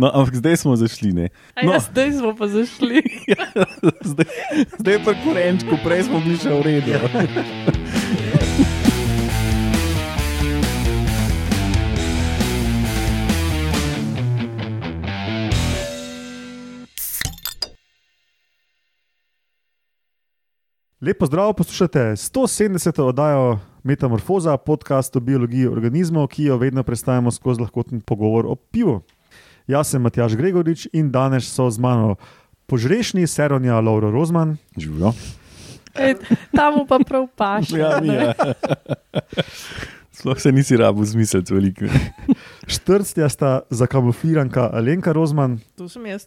No, ampak zdaj smo zašli. Ne? No. Ja, zdaj smo pa zašli. zdaj, zdaj je pa korenčko, prej smo bili še v redu. Ja. Lepo zdrav, poslušate 170. oddajo Metamorfoza, podcast o biologiji organizmov, ki jo vedno predstavljamo skozi lahkoten pogovor o pivu. Jaz sem Matjaš Gregorič in danes so z mano požrešni Seronja Laura Rozman. Živijo. Tam pa prav paš. Ja, ja. Sploh se nisi rabu zmisliti veliko. Štrstja sta zakamufliranka Alenka Rozman. Tu sem jaz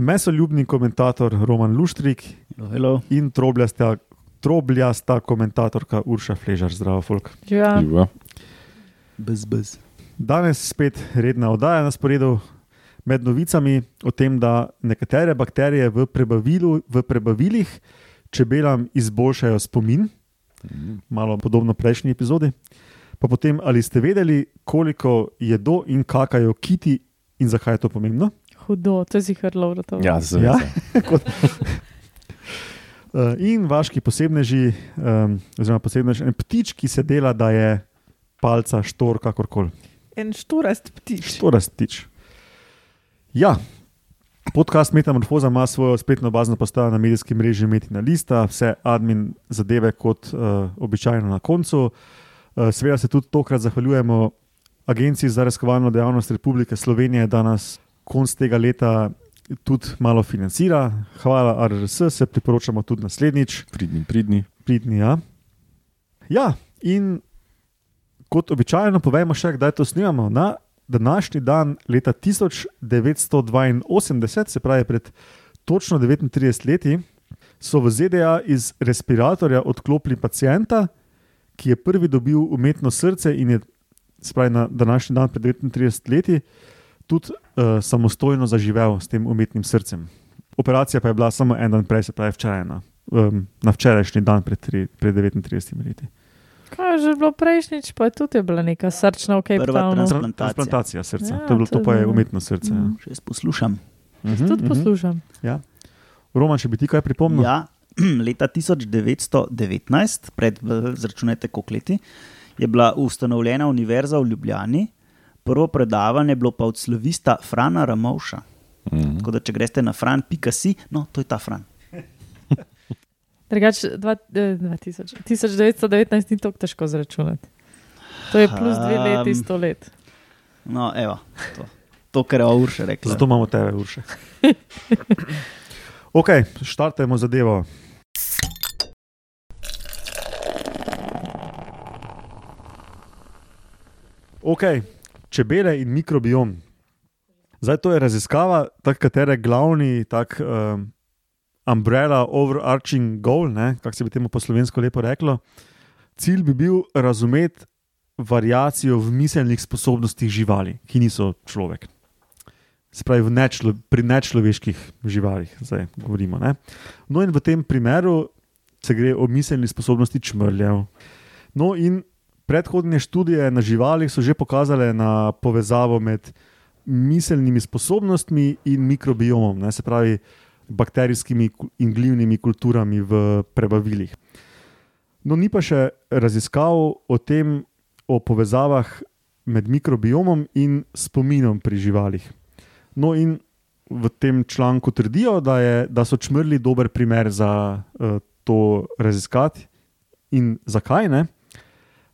mesoljubni komentator Roman Luštrik hello, hello. in trobljasta, trobljasta komentatorka Urša Fležar, zdravo, folk. Ja, bez, bez. Danes spet redna oddaja na sporedu med novicami o tem, da nekatere bakterije v, prebavilu, v prebavilih čebelam izboljšajo spomin, malo podobno prejšnji epizodi. Pa potem, ali ste vedeli, koliko jedo in kakajo kiti in zakaj je to pomembno? hudo, to si hrlo v to. Ja, zelo. Ja? uh, in vaški posebneži, um, oziroma posebneži, en ptič, ki se dela, da je palca, štor, kakorkoli. En štorast ptič. Štorast ptič. Ja. Podcast Metamorfoza ima svojo spletno bazno postajo na medijskem mreži Metina Lista, vse admin zadeve kot uh, običajno na koncu. Uh, seveda se tudi tokrat zahvaljujemo Agenciji za raziskovalno dejavnost Republike Slovenije, da nas konc tega leta tudi malo financira. Hvala, RRS, se priporočamo tudi naslednjič. Pridni, pridni. pridni ja. ja, in kot običajno povemo še, kdaj to snimamo. Na današnji dan, leta 1982, se pravi pred točno 39 leti, so v ZDA iz respiratorja odklopili pacijenta, ki je prvi dobil umetno srce in je, spravi na današnji dan pred 39 leti, tudi uh, samostojno zaživel s tem umetnim srcem. Operacija pa je bila samo en dan prej, se pravi včeraj, na, um, na včerajšnji dan pred, tri, pred 39 leti. Kaj je že bilo prejšnjič, pa je tudi bila neka srčna ok. Transplantacija. transplantacija srca. Ja, to, je bilo, to pa je umetno srce. Ja. Še jaz poslušam. Uh -huh, tudi mhm. poslušam. Uh -huh. ja. Roman, če bi ti kaj pripomnil? Ja, leta 1919, pred zračunajte koliko leti, je bila ustanovljena univerza v Ljubljani prvo predavanje bilo pa od slovista Frana Ramovša. Mm -hmm. Tako da, če greš na fran, pika si, no, to je ta fran. Drugač, 1919 ni tako težko zračunati. To je plus dve leti, sto let. No, evo, to, to kar je Urša rekel. Zato imamo tebe, Urša. ok, štartajmo zadevo. Okay čebele in mikrobiom. Zdaj to je raziskava, katere glavni tak, um, umbrella, overarching goal, kako se bi temu po slovensko lepo reklo. Cilj bi bil razumeti variacijo v miselnih sposobnostih živali, ki niso človek. Se pravi, nečlo, pri nečloveških živalih, zdaj govorimo. Ne? No, in v tem primeru se gre o miselni sposobnosti čmrljev. No, in predhodne študije na živalih so že pokazale na povezavo med miselnimi sposobnostmi in mikrobiomom, ne, se pravi bakterijskimi in glivnimi kulturami v prebavilih. No, ni pa še raziskav o tem, o povezavah med mikrobiomom in spominom pri živalih. No, in v tem članku trdijo, da, je, da so črli dober primer za uh, to raziskati. In zakaj ne?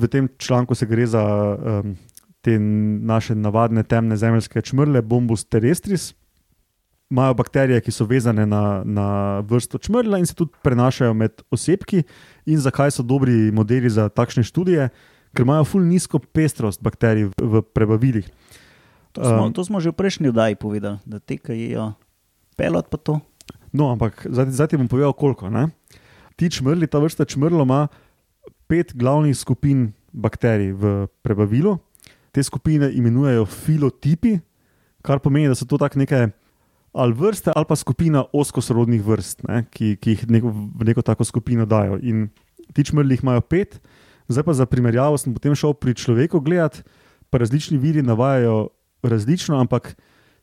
V tem članku se gre za um, te naše navadne temne zemeljske črle, bombus terrestris. Imajo bakterije, ki so vezane na, na vrsto črla in se tudi prenašajo med osebki. In zakaj so dobri modeli za takšne študije? Ker imajo ful nizko pestrost bakterij v, v prebavilih. To smo, um, to smo že v prejšnji oddaji povedali, da te kajejo pelot pa to. No, ampak zdaj ti bom povedal, koliko. Ne? Ti črli, ta vrsta črla ima pet glavnih skupin bakterij v prebavilu. Te skupine imenujejo filotipi, kar pomeni, da so to tako neke ali vrste ali pa skupina oskosorodnih vrst, ne, ki, ki jih neko, v neko tako skupino dajo. In ti črli jih imajo pet, zdaj pa za primerjavo sem potem šel pri človeku gledati, pa različni viri navajajo različno, ampak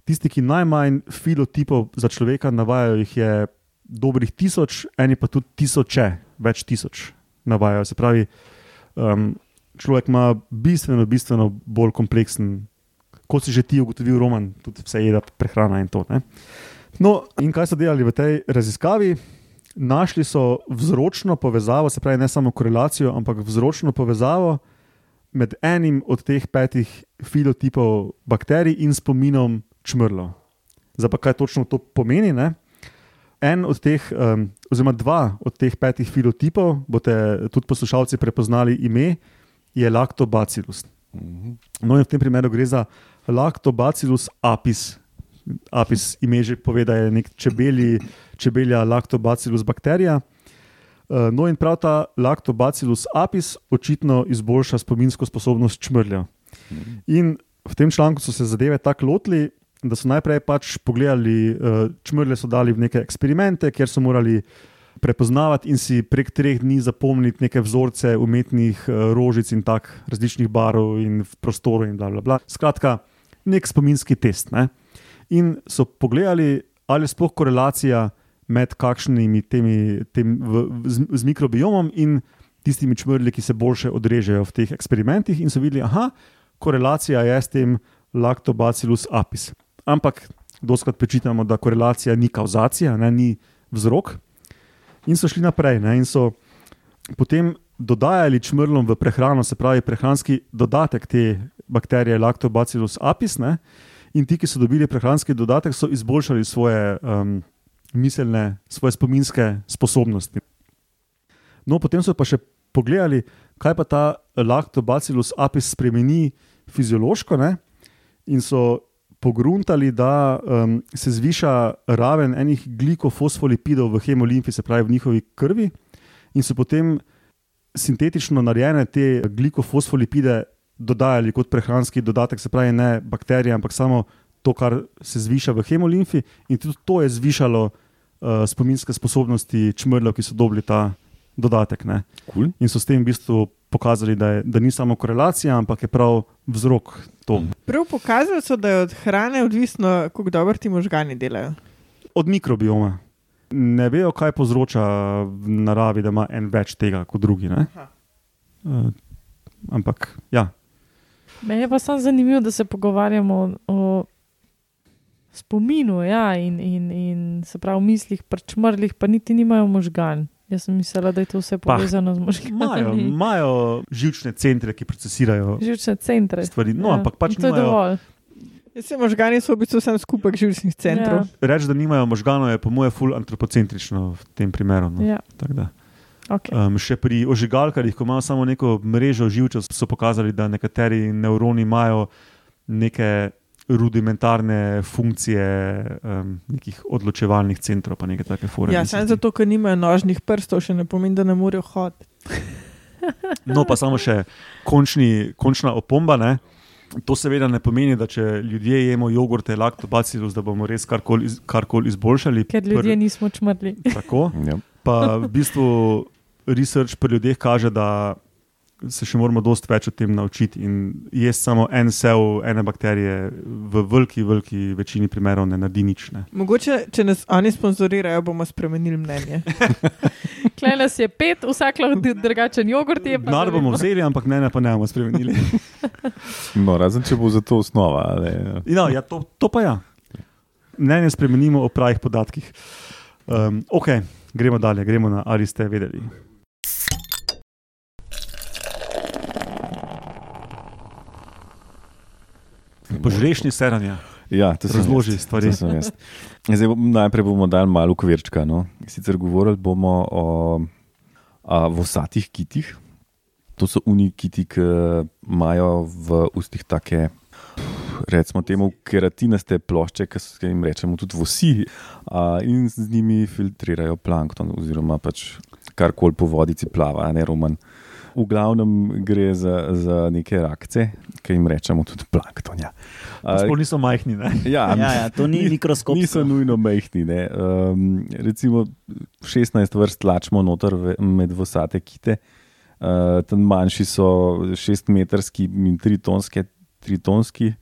tisti, ki najmanj filotipov za človeka navajajo, jih je dobrih tisoč, eni pa tudi tisoče, več tisoč navajajo. Se pravi, um, človek ima bistveno, bistveno bolj kompleksen, kot si že ti ugotovil, roman, tudi vse jeda, prehrana in to. Ne? No, in kaj so delali v tej raziskavi? Našli so vzročno povezavo, se pravi, ne samo korelacijo, ampak vzročno povezavo med enim od teh petih filotipov bakterij in spominom čmrlo. Zdaj pa kaj točno to pomeni? Ne? En od teh, um, oziroma dva od teh petih filotipov, boste tudi poslušalci prepoznali ime, je lactobacillus. No, in v tem primeru gre za lactobacillus apis. Apis ime že pove, da je nek čebeli, čebelja lactobacillus bakterija. Uh, No, in prav ta lactobacillus apis očitno izboljša spominsko sposobnost čmrlja. In v tem članku so se zadeve tako lotili, da so najprej pač pogledali, uh, čmrlje so dali v neke eksperimente, kjer so morali prepoznavati in si prek treh dni zapomniti neke vzorce umetnih uh, rožic in tako različnih barv in v prostoru in bla bla bla. Skratka, nek spominski test. Ne? In so pogledali, ali je sploh korelacija med kakšnimi temi, tem, v, z, z mikrobiomom in tistimi čmrlji, ki se boljše odrežejo v teh eksperimentih, in so videli, da korelacija je s tem lactobacillus apis. Ampak doskrat prečitamo, da korelacija ni kauzacija, ne, ni vzrok. In so šli naprej ne, in so potem dodajali čmrlom v prehrano, se pravi, prehranski dodatek te bakterije lactobacillus apis. Ne, in ti, ki so dobili prehranski dodatek, so izboljšali svoje um, miselne, svoje spominske sposobnosti. No, potem so pa še pogledali, kaj pa ta lactobacillus apis spremeni fiziološko, ne? in so pogruntali, da um, se zviša raven enih glikofosfolipidov v hemolimfi, se pravi v njihovi krvi, in so potem sintetično narejene te glikofosfolipide dodajali kot prehranski dodatek, se pravi ne bakterije, ampak samo to, kar se zviša v hemolimfi, in tudi to je zvišalo uh, spominske sposobnosti čmrljev, ki so dobili ta dodatek. Ne. Cool. In so s tem v bistvu pokazali, da, je, da ni samo korelacija, ampak je prav vzrok to. Prav pokazali so, da je od hrane odvisno, kako dobro ti možgani delajo. Od mikrobioma. Ne vejo, kaj povzroča v naravi, da ima en več tega kot drugi. ne. Aha. Uh, ampak ja, Meni je pa samo zanimivo, da se pogovarjamo o, o spominu ja, in, in, in se pravi, v mislih, prčmrlih, pa niti nimajo možgan. Jaz sem mislila, da je to vse Pa, povezano z imajo, možgani. imajo živčne centre, ki procesirajo Živčne centre. stvari. No, ampak pač in to je nimajo. Vse možgani so v bistvu vsem skupek živčnih centrov. Ja. Reči, da nimajo možganov, je po mojem ful antropocentrično v tem primeru. No. Ja, okay. Um, še pri ožigalkarjih, ko imajo samo neko mrežo živčev, so pokazali, da nekateri nevroni imajo neke rudimentarne funkcije um, nekih odločevalnih centrov, pa neke take forme. Ja, samo zato, ker nimajo nožnih prstov, še ne pomeni, da ne morejo hoditi. No, pa samo še končni, končna opomba. Ne? To seveda ne pomeni, da če ljudje jemo jogurte, laktobacillus, da bomo res karkoli karkoli izboljšali. Ker ljudje nismo čmrli. Tako. Ja. Pa v bistvu research pri ljudeh kaže, da se še moramo dosti več o tem naučiti. In jaz samo en sev, ene bakterije v veliki, veliki večini primerov ne naredi nič. Ne. Mogoče, če nas oni sponzorirajo, bomo spremenili mnenje. Klej nas je pet, vsak lahko drugačen jogurt je. ne bomo vzeli, ampak ne, ne pa ne bomo spremenili. No, razen če bo za to osnova. Ali, No, ja, to, to pa ja. Mnenje spremenimo o pravih podatkih. Um, ok, gremo dalje, gremo na ali ste vedeli. Požrešni seranja. ja, to sem Razloži jaz, stvari. Zdaj, najprej bomo dali malo ukvirčka. No. Sicer govorili bomo o a, vosatih kitih. To so oni kiti, ki imajo v ustih take. Recimo temu keratinaste plošče, ki se jim rečemo tudi vosi, a, in z njimi filtrirajo plankton, oziroma pač karkoli po vodici plava, ne roman. V glavnem gre za, za neke rakce, ki jim rečemo tudi plankton. Ja. A, Sploh niso majhni. Ne? ja, Ja, ja, to ni mikroskopsko. Niso nujno majhni. ne. Um, recimo 16 vrst tlačimo noter med vsate kite. Uh, tam manjši so 6-metrski in 3-tonski, 3 tonski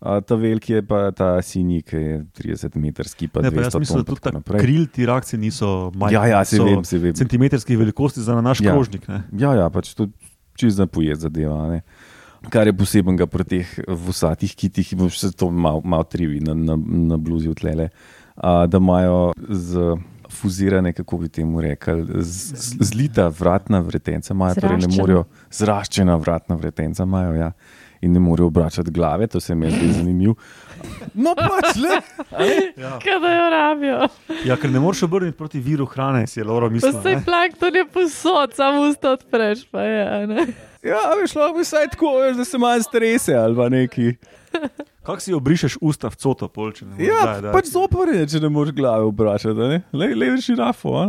A, ta veliki je pa ta sinji, ki je 30 metrski, pa Ne, pa 200 jaz mislim, da tudi tako naprej. kril ti reakcije niso majhne. Ja, ja, se so vem, se vem. Centimetrskih velikosti za naš Ja. krožnik. Ne? Ja, ja, pač to čez zapoje zadeva. a Ne? Kar je posebenega pri teh vsatih kitih, in še to malo mal trivi na, na, na bluzi utlele, a, da imajo z fuzirane, kako bi temu rekli, zlita vratna vretenca, imajo, torej ne Zraščena. morejo, zraščena vratna vretenca imajo, ja. In ne morejo obračati glave, to se mi je zdaj zanimivo. No, pač le. Ja. Kaj da jo rabijo? ja, ker ne moreš obrniti proti viru hrane, si je Laura Pa mislila. se ne. plankton je posod, samo usta odpreš. Pa je, ne. Ja, veš, lahko bi vsaj tako, veš, da se malo strese ali pa neki. Kako si obrišeš usta v coto, polče? Ja, pač zopor je, če ne moreš glave obračati, le, le žirafo. a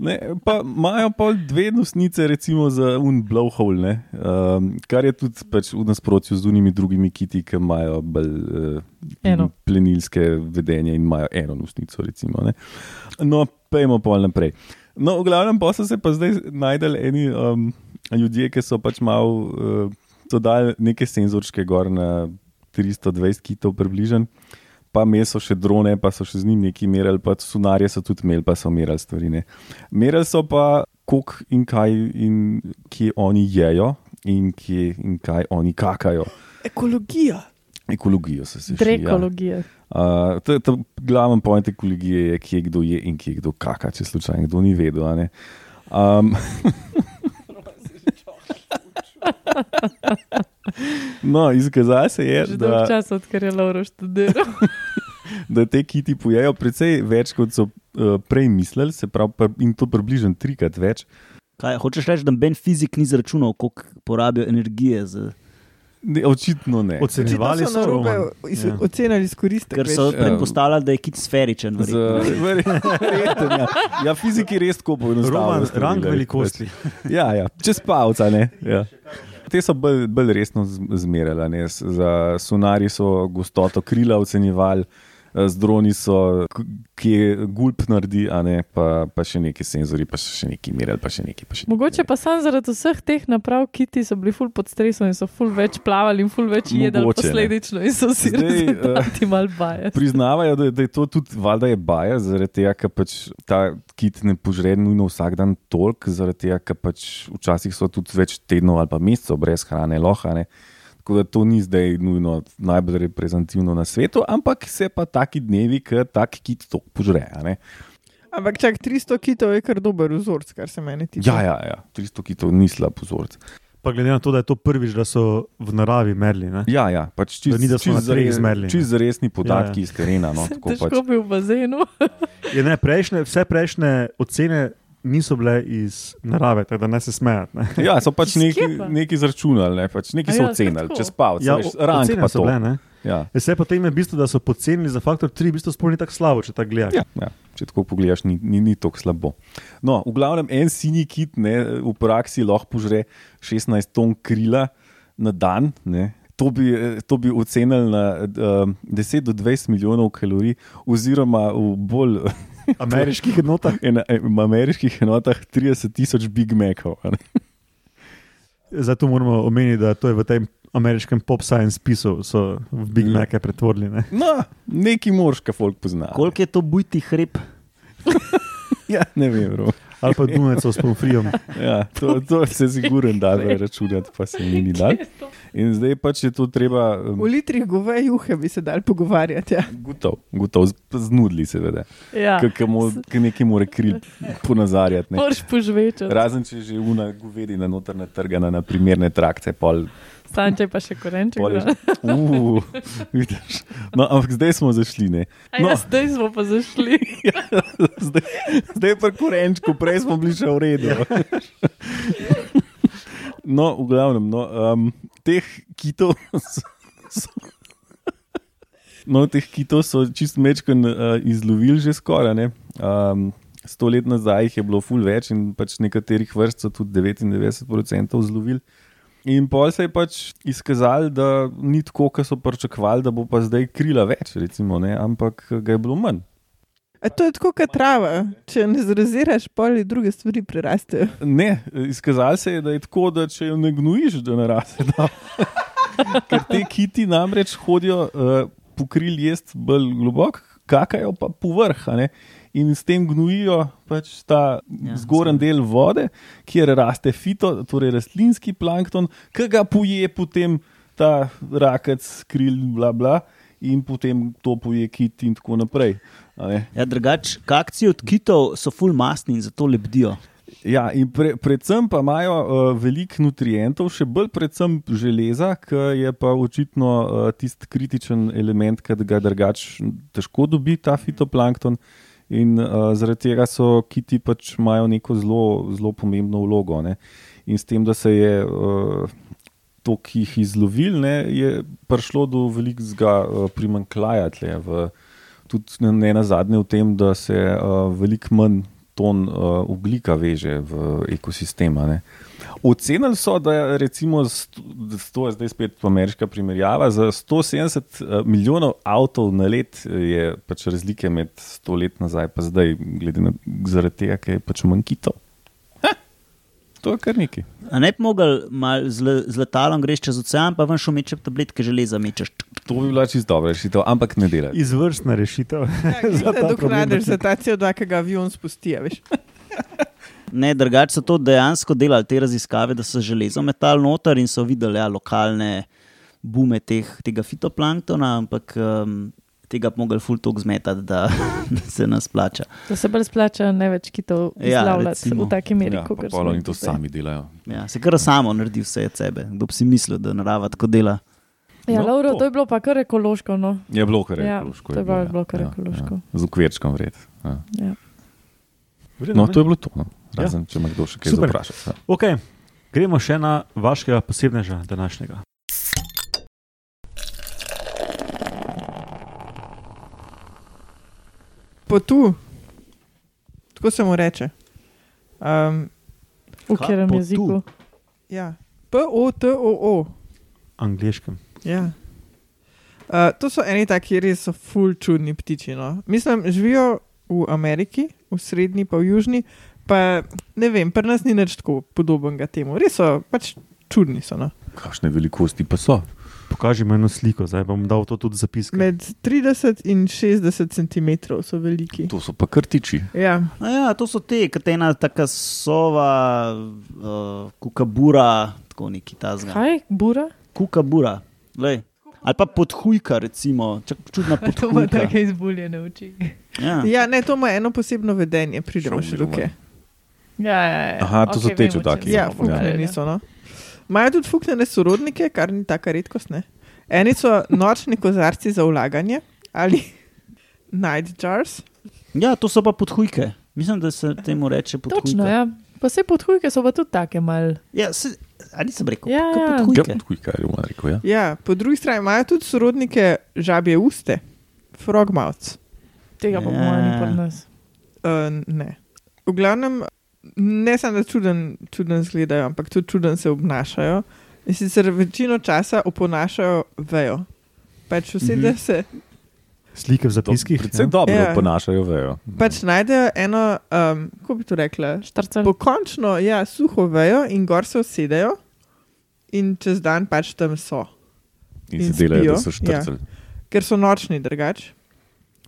Ne, pa imajo pa dve nosnice, recimo za un blowhole, ne, um, kar je tudi pač v nasprotju z unimi drugimi kiti, ki imajo bolj uh, plenilske vedenje in imajo eno nosnico. Recimo, ne. no, pejmo pol naprej. No, v glavnem pa so se pa zdaj najdel eni um, ljudje, ki so pač malo uh, so dali neke senzorčke gor na 320 kitov približno pa imeli so še drone, pa so še z njim nekaj merili, pa sunarje so tudi imeli, pa so merili stvari. Ne. Merili so pa, koliko in kaj in kje oni jejo in, kje in kaj oni kakajo. Ekologija. Ekologijo se. Ja. Drekologija. Uh, to, to glaven point ekologije je, kje kdo je in kje kdo kaka, če slučajno kdo ni vedel. a ne. Um, no, izkazalo se je, Že da, časa, odkar je Laura študiral. da te kiti pojejo precej več, kot so uh, prej mislili, se pravi, pr- in to približno trikrat več. Kaj, hočeš reči, da Ben fizik ni zračunal, koliko porabijo energije? Za... Ne, očitno ne. Ocenjevali so Roman. iz- Ja. ocenili izkoristek. Ker so Ja. predpostavljali, da je kit sferičen. Z, verjetno. ja. ja, fiziki res tako Roman, poenostavljajo. rang velikosti. Ja, ja, čez palca. ne, Ja. Te so bolj, bolj resno zmerjali. Za sonari so gostoto krila ocenjevali, z droni so, ki je gulp naredi, a ne, pa, pa še neki senzori, pa še neki merjali, pa še neki. Pa še neki Mogoče pa sam zaradi vseh teh naprav, kiti so bili ful pod stresom in so ful več plavali in ful več jedli posledično in so si eh, rezultati mal baje. Priznavajo, da, da je to tudi valjda je baja, zaradi tega, ker pač ta kit ne požre nujno vsak dan toliko, zaradi tega, ker pač včasih so tudi več tednov ali pa mesecev brez hrane, lohane. Tako da to ni zdaj nujno najbolj reprezentativno na svetu, ampak se pa taki dnevi, ker tak kit to požre. a ne. Ampak čak 300 kitov je kar dober vzorc, kar se meni tiče. Ja, ja, ja, 300 kitov ni slab vzorc. Pa glede na to, da je to prvič, da so v naravi merli. Ne? Ja, ja, pač čist, Da ni, da smo na treh izmerili, ne. Čist resni Ja, podatki ja. iz terena. No, tako pač. Težko bi v bazenu. Je, ne, prejšnje, vse prejšnje ocene niso bile iz narave, tako da ne se smejati. Ne? Ja, so pač neki, neki izračunali, ne, pač neki so ja, ocenili, čez palce, Ja, ocene pa so to. bile. Ne? Ja. Vse potem je v bistvu, da so podcenili za faktor 3, v bistvu sploh ni tako slabo, če tako gledaš. Ja, ja, če tako pogledaš, ni, ni, ni tako slabo. No, v glavnem, en sinji kit ne, v praksi lahko požre 16 ton krila na dan. Ne. To bi, eh, to bi ocenili na uh, 10 do 20 milijonov kalorij, oziroma v bolj Ameriških enotah. ena, eh, v ameriških enotah 30 tisoč Big Macov. a ne. Zato moramo omeniti, da to je v tem ameriškem pop science spisu, so v Big Ja. Mac pretvorili. Ne? No, neki mož, ki folk pozna. Koliko je to bujti hrib? Ja, ne vem. Bro. Ali pa Dunajcev s pomfrijem. Ja, to, to se ziguren da računati, pa se mi ni dal. In zdaj pač je to treba. Um, V litrih goveje juhe bi se dal pogovarjati. Ja. Gotov, gotov, z- znudli seveda. Ja, Ki nekaj more kril ponazarjati. ne. Razen če že una govedina noter natrgana na primerne trakce, pol, Sanče pa še korenček. že. Uh, vidiš. No, ampak zdaj smo zašli. Ne. A No. ja, zdaj smo pa zašli. Zdaj, zdaj pa korenčku, prej smo bili še v redu. No, v glavnem, no, um, teh kitov so. so No, teh kitov so čist mečken uh, izlovili že skoraj. ne. Um, sto let nazaj jih je bilo ful več in pač nekaterih vrst so tudi 99% zlovili. In pol se je pač izkazalo, da ni tako, kot so pričakovali, da bo pa zdaj krila več, recimo, ne, ampak ga je bilo manj. A to je tako kot trava. Če ne zraziraš, poli druge stvari prerastejo. Ne, izkazalo se je, da je tako, da če jo ne gnojiš, da naraste. Da. ker te kiti namreč hodijo uh, pokril jesti bolj globoko, kakajo pa povrh. In s tem gnojijo pač ta Ja, zgoren del vode, kjer raste fito, torej rastlinski plankton, ki ga poje potem ta rakec, kril, bla bla, in potem to poje kit in tako naprej. Ja, drugač, kakci od kitov so full mastni in zato lebdijo. Ja, in pre, predvsem pa imajo uh, veliko nutrientov, še bolj predvsem železa, ki je pa očitno uh, tisti kritičen element, ki ga drugače težko dobi ta fitoplankton. In uh, zaradi tega so kiti pač imajo neko zelo, zelo pomembno vlogo. Ne? In s tem, da se je uh, to, ki jih izlovil, ne, je prišlo do velikega uh, primankljaja. tle v- Tudi ne na zadnje v tem, da se uh, veliko manj ton uh, oglika veže v ekosistema. Ne. Ocenili so, da recimo, to je zdaj spet ameriška primerjava, za 170 eh, milijonov avtov na let je pač razlike med 100 let nazaj in zdaj, glede na zaradi tega, ker je pač manj kitov. Ha, To je kar nekaj. A ne bi mogel mal z, z letalom greš čez ocean, pa ven šumeče tabletke železa mečeš. To bi bila čisto dobra rešitev, ampak ne dela. Izvrstna rešitev. Da za ta CO2, ki ga avion spusti, veš. Ne, drugače so to dejansko delali te raziskave, da so železo metali noter in so videli ja, lokalne bume teh, tega fitoplanktona, ampak um, tega bi mogli ful tok zmetati, da, da se nas plača. Da se bolj splača ne več kitov Ja, izlavljati recimo. v taki meri, Ja, kot smo polo jih in to sami delajo. Ja, se kar samo naredi vse od sebe. Kdo bi si mislil, da narava tako dela? Ja, No, Lauro, to. to je bilo pa kar ekološko. No. Je bilo kar Ja, ekološko. to je bilo- bilo kar ja, ekološko. Ja, z ukvirčkom vred. Ja. Ja. No, to je bilo to. No. Ja. Razen, če ima kdo še kaj zaprašati. Ja. Okay. Gremo še na vašega posebneža današnjega. Potu, tako se mu reče. Um, V katerem jeziku? ja. P-O-T-O-O. Angliškem. Ja. Uh, to so eni taki res so ful čudni ptiči. No. Mislim, živijo v Ameriki, v srednji pa v južni, pa ne vem, pri nas ni nič tako podobnega temu. Res so pač čudni. So, no. Kakšne velikosti pa so? Pokaži mi eno sliko, zdaj bom dal to tudi zapiske. Med 30 in 60 cm so veliki. To so pa krtiči. Ja. A ja, to so te, kot ena taka sova, uh, kukabura, tako neki tazga. Kaj, bura? Kukabura. Lej. Ali pa podhujka, recimo, Čak, čudna To ima podhujka. take izbuljene oči. Ja. ja, ne, to ima eno posebno vedenje, pridemo še do kje. Ja, ja, ja. Aha, to so Okej, te vem, o čem čudaki. se Ja, Ja, fuknjeni pogovarjali. so. No. Imajo tudi fuknjene sorodnike, kar ni taka redkost. Ne? Eni so nočni kozarci za vlaganje ali night jars. ja, to so pa podhujke. Mislim, da se temu reče podhujka. Točno, ja. Pa vse podhujke so pa tudi take mal. Ja, se, ali rekel, Ja, ja. Ja, podhujke. podhujka, je bomo rekel. Ja. Ja, po drugi strani imajo tudi sorodnike žabje uste, frogmouths. Tega pa Ja. bomo ni pri nas. Uh, ne. V glavnem, ne samo da čuden, čuden izgledajo, ampak tudi čuden se obnašajo. In sicer večino časa oponašajo vejo. Pač vse, Mhm. da se Slike v To zapiskih. Predvsem ja. dobro Ja. ponašajo, vejo. pač najdejo eno, um, kako bi to rekla, Štrcel. pokončno, ja, suho vejo in gor se usedejo, in čez dan pač tam so, In In se delajo, da so štrceli. ker so nočni drugač.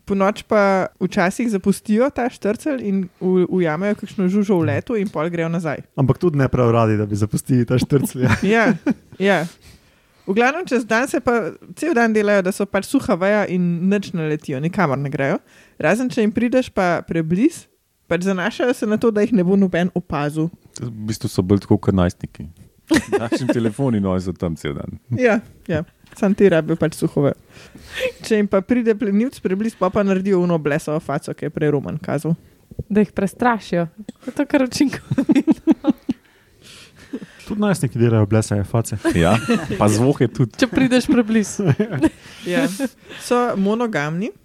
Po noč pa včasih zapustijo ta štrcel in u- ujamejo kakšno žužo v letu, in pol grejo nazaj. Ampak tudi ne prav radi, da bi zapustili ta štrclja. Ja, ja. V glavnem čez dan se pa cel dan delajo, da so pač suha veja in nič ne letijo, nikamor ne grejo. Razen če jim prideš pa prebliz, pač zanašajo se na to, da jih ne bo noben opazil. V bistvu so bolj tako kot najstniki. Našim telefoni no, so tam cel dan. Ja, ja. sam ti rabijo pač suhove. Če jim pa pride plenilc prebliz, pa pa naredijo uno blesovo faco, ki je prej Roman kazal. Da jih prestrašijo. Je to kar učinko. Tudi najstniki delajo blesaje face. Ja, pa zvoke tudi. Če prideš preblizu. Ja. So monogamni. No,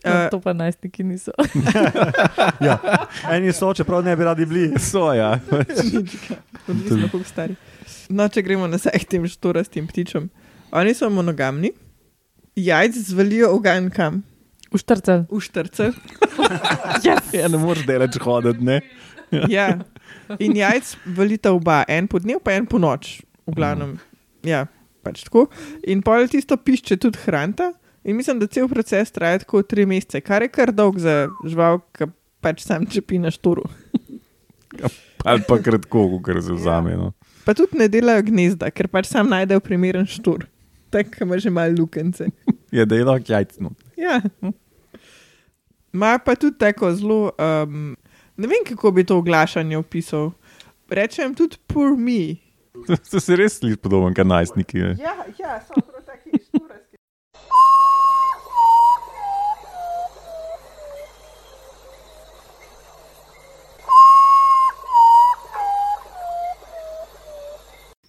Uh, to pa najstniki niso. Ja. Eni so, čeprav ne bi radi bili. So, ja. odvisno, kako stari. No, če gremo nazaj k tem štorastim ptičem. Oni so monogamni, jajc zvalijo ogan kam, V štrcel. v štrcel. Yes. ja ne moreš delati hoditi, ne? Ja. In jajc valita oba, en po dnevu, pa en po noč. V glavnem. Ja. pač tako. In pol tisto pišče tudi hranta. In mislim, da cel proces traja tako tri mesece, kar je kar dolg za žival, ki pač sam čepi na šturu. Ali pa kratko, kar se vzame. No. Pa tudi ne delajo gnezda, ker pač sam najdejo primeren štur. Tako ima že malo lukence. Je da je lahko jajcno. Ja. Ma pa tudi tako zelo. Um, ne vem, kako bi to oglašanje opisal. Rečem tudi poor me. To se res sliši podobno, kot najstniki. ne. Ja, ja, so prav taki šturasti.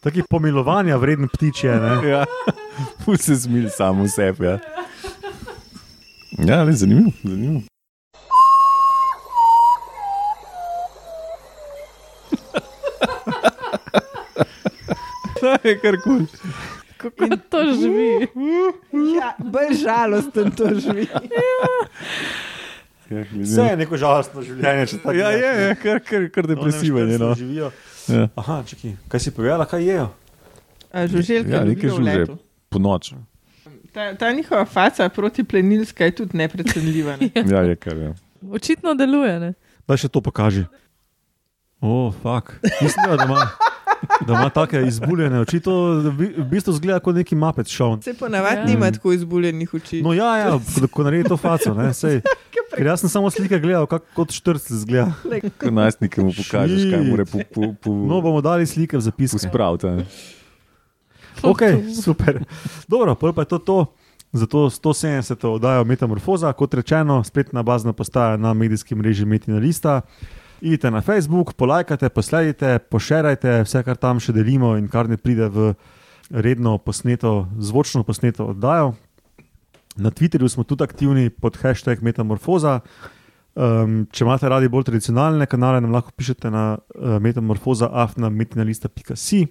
Taki pomilovanja vreden ptič je. Ne? Ja, vse zmil samo sebe. Ja, ja res zanimivo. zanimivo. To je kar kul. Kako to živi? Ja, bolj žalosten to živi. Ja, Vse je neko žalostno življenje, če tako Ja, je, je kar, kar, kar depresiven. je, No. Živijo. Ja. Aha, čakaj, kaj si povedala, kaj jejo? A Žuželka Ja, ja, nekaj žuželk. Po noč. Ta, ta njihova faca protiplenilska je tudi neprecenljiva. Ne? Ja, je kar. Ja. Očitno deluje. Ne? Daj še to pokaži. O, oh, fuk. Mislim, da ima, da ima take izbuljene oči. To v bistvu zgleda kot neki mapet šov. Se ponavadi Ja. nima tako izbuljenih oči. No, ja, ja, ko, ko naredi to faco. Ne, sej, ker jaz sem samo slike gledal, kako kot štrc zgleda. Ko najstnike mu pokažeš, kaj mora po, po, po, No, bomo dali slike v a ne. Ok, super. Dobro, pol pa je to to. Zato 170. oddajo Metamorfoza, kot rečeno, spletna bazna postaja na medijskem mreži Metina Lista. Idite na Facebook, polajkajte, posledite, pošerajte vse, kar tam še delimo in kar ne pride v redno posneto, zvočno posneto oddajo. Na Twitterju smo tudi aktivni pod hashtag Metamorfoza. Um, če imate radi bolj tradicionalne kanale, nam lahko pišete na uh, metamorfoza.afna.metinalista.si.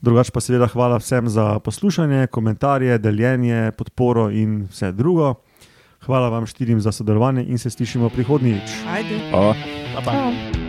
Drugač pa seveda hvala vsem za poslušanje, komentarje, deljenje, podporo in vse drugo. Hvala vam štirim za sodelovanje in se slišimo prihodnjič. Ajde. A, Bye-bye. Bye.